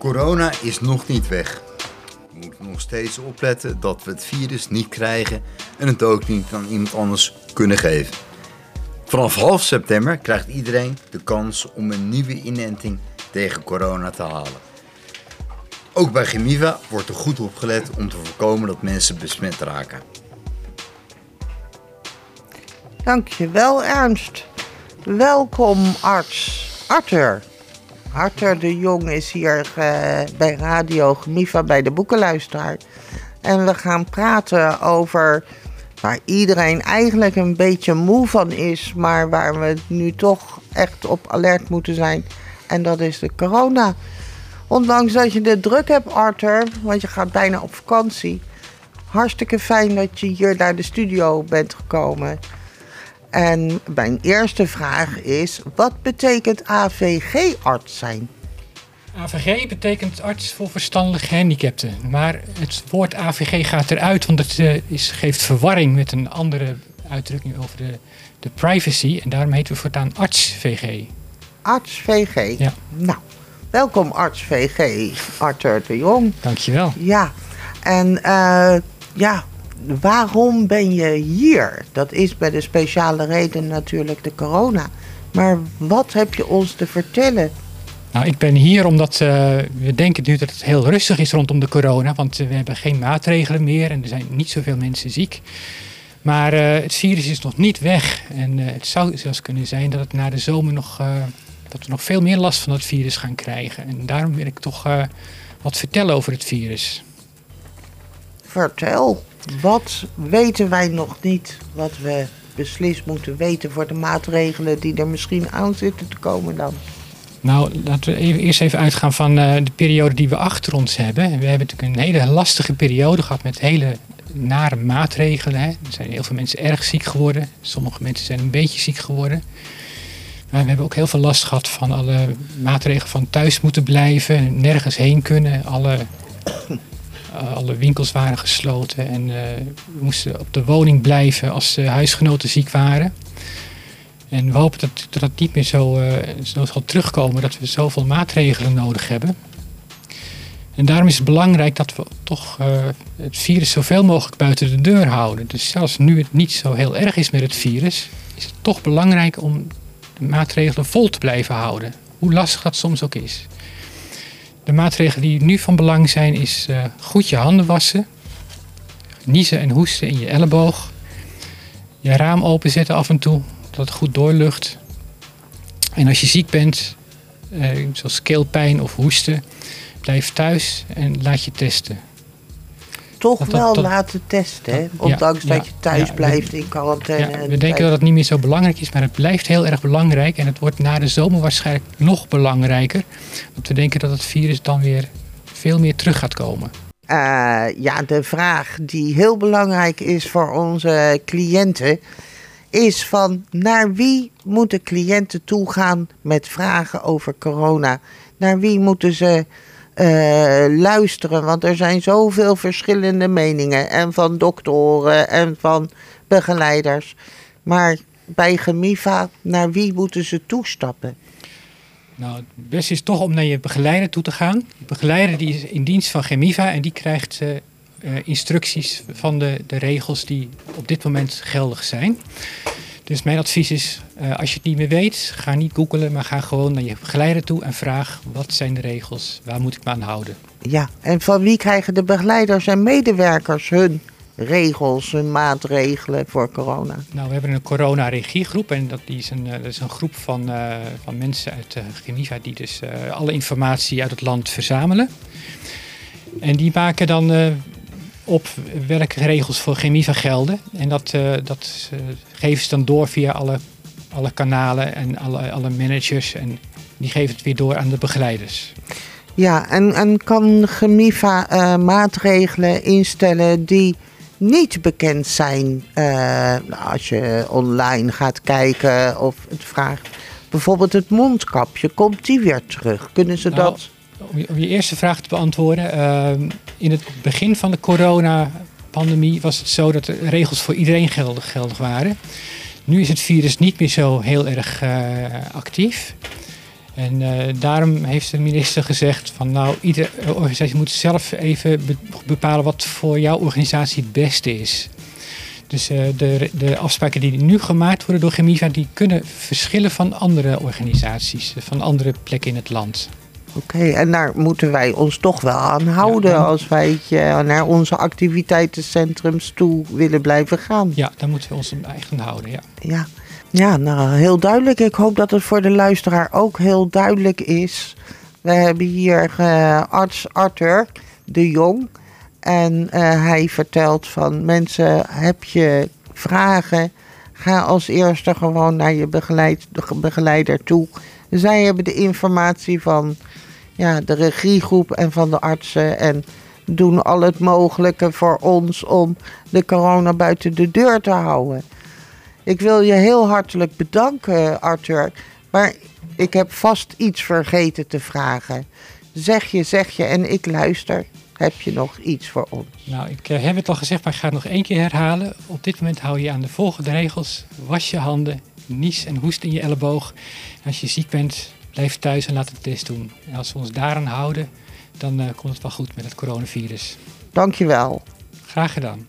Corona is nog niet weg. We moeten nog steeds opletten dat we het virus niet krijgen en het ook niet aan iemand anders kunnen geven. Vanaf half september krijgt iedereen de kans om een nieuwe inenting tegen corona te halen. Ook bij Gemiva wordt er goed op gelet om te voorkomen dat mensen besmet raken. Dankjewel Ernst. Welkom arts Arthur. Arthur de Jong is hier eh, bij Radio Gemiva bij de Boekenluisteraar. En we gaan praten over waar iedereen eigenlijk een beetje moe van is, maar waar we nu toch echt op alert moeten zijn. En dat is de corona. Ondanks dat je de druk hebt, Arthur, want je gaat bijna op vakantie. Hartstikke fijn dat je hier naar de studio bent gekomen. En mijn eerste vraag is: wat betekent AVG-arts zijn? AVG betekent arts voor verstandelijk gehandicapten. Maar het woord AVG gaat eruit, want het uh, is, geeft verwarring met een andere uitdrukking over de, de privacy. En daarom heten we voortaan arts-VG. Arts-VG? Ja. Nou, welkom arts-VG, Arthur de Jong. Dankjewel. Ja, en uh, ja, waarom ben je hier? Dat is bij de speciale reden natuurlijk de corona. Maar wat heb je ons te vertellen? Nou, ik ben hier omdat uh, we denken nu dat het heel rustig is rondom de corona. Want we hebben geen maatregelen meer en er zijn niet zoveel mensen ziek. Maar uh, het virus is nog niet weg. En uh, het zou zelfs kunnen zijn dat het na de zomer nog, dat we nog veel meer last van het virus gaan krijgen. En daarom wil ik toch wat vertellen over het virus. Vertel. Wat weten wij nog niet wat we beslist moeten weten voor de maatregelen die er misschien aan zitten te komen dan? Nou, laten we even, eerst even uitgaan van uh, de periode die we achter ons hebben. We hebben natuurlijk een hele lastige periode gehad met hele nare maatregelen. Hè. Er zijn heel veel mensen erg ziek geworden. Sommige mensen zijn een beetje ziek geworden. Maar we hebben ook heel veel last gehad van alle maatregelen van thuis moeten blijven, nergens heen kunnen. Alle uh, alle winkels waren gesloten en uh, we moesten op de woning blijven als uh, huisgenoten ziek waren. En we hopen dat dat, dat niet meer zo, zo zal terugkomen, dat we zoveel maatregelen nodig hebben. En daarom is het belangrijk dat we toch het virus zoveel mogelijk buiten de deur houden. Dus zelfs nu het niet zo heel erg is met het virus, is het toch belangrijk om de maatregelen vol te blijven houden. Hoe lastig dat soms ook is. De maatregelen die nu van belang zijn is uh, goed je handen wassen. Niezen en hoesten in je elleboog. Je raam openzetten af en toe, dat het goed doorlucht. En als je ziek bent, uh, zoals keelpijn of hoesten, blijf thuis en laat je testen. Toch dat, wel dat, laten testen, hè? ondanks dat je thuis blijft in quarantaine. we denken dat het niet meer zo belangrijk is, maar het blijft heel erg belangrijk. En het wordt na de zomer waarschijnlijk nog belangrijker. Want we denken dat het virus dan weer veel meer terug gaat komen. Uh, ja, de vraag die heel belangrijk is voor onze cliënten is van naar wie moeten cliënten toegaan met vragen over corona? Naar wie moeten ze luisteren? Want er zijn zoveel verschillende meningen en van doktoren en van begeleiders. Maar bij Gemiva, naar wie moeten ze toestappen? Nou, het beste is toch om naar je begeleider toe te gaan. De begeleider die is in dienst van Gemiva en die krijgt uh, uh, instructies van de, de regels die op dit moment geldig zijn. Dus mijn advies is, uh, als je het niet meer weet, ga niet googelen, maar ga gewoon naar je begeleider toe en vraag wat zijn de regels, waar moet ik me aan houden. Ja, en van wie krijgen de begeleiders en medewerkers hun regels, hun maatregelen voor corona? Nou, we hebben een corona-regiegroep en dat is een, dat is een groep van, uh, van mensen uit uh, Gemiva die dus uh, alle informatie uit het land verzamelen. En die maken dan op welke regels voor Gemiva gelden. En dat, dat geven ze dan door via alle, alle kanalen en alle, alle managers. En die geven het weer door aan de begeleiders. Ja, en, en kan Gemiva uh, maatregelen instellen die niet bekend zijn uh, als je online gaat kijken of het vraagt. Bijvoorbeeld het mondkapje, komt die weer terug? Kunnen ze nou, dat? Om je, eerste vraag te beantwoorden. Uh, in het begin van de corona-pandemie was het zo dat de regels voor iedereen geldig, waren. Nu is het virus niet meer zo heel erg uh, actief. En eh, daarom heeft de minister gezegd van nou, iedere organisatie moet zelf even be- bepalen wat voor jouw organisatie het beste is. Dus eh, de, de afspraken die nu gemaakt worden door Gemiva, die kunnen verschillen van andere organisaties, eh, van andere plekken in het land. Oké, en daar moeten wij ons toch wel aan houden Ja, dan- als wij eh, naar onze activiteitencentrums toe willen blijven gaan. Ja, daar moeten we ons aan houden. Ja. Ja. ja, nou heel duidelijk. Ik hoop dat het voor de luisteraar ook heel duidelijk is. We hebben hier eh, arts Arthur de Jong. En eh, hij vertelt van mensen, heb je vragen? Ga als eerste gewoon naar je begeleid, de begeleider toe. Zij hebben de informatie van ja, de regiegroep en van de artsen. En doen al het mogelijke voor ons om de corona buiten de deur te houden. Ik wil je heel hartelijk bedanken, Arthur. Maar ik heb vast iets vergeten te vragen. Zeg je, zeg je en ik luister. Heb je nog iets voor ons? Nou, ik eh, heb het al gezegd, maar ik ga het nog één keer herhalen. Op dit moment hou je aan de volgende regels. Was je handen, nies en hoest in je elleboog. Als je ziek bent, blijf thuis en laat een test doen. En als we ons daaraan houden, dan eh, komt het wel goed met het coronavirus. Dankjewel. Graag gedaan.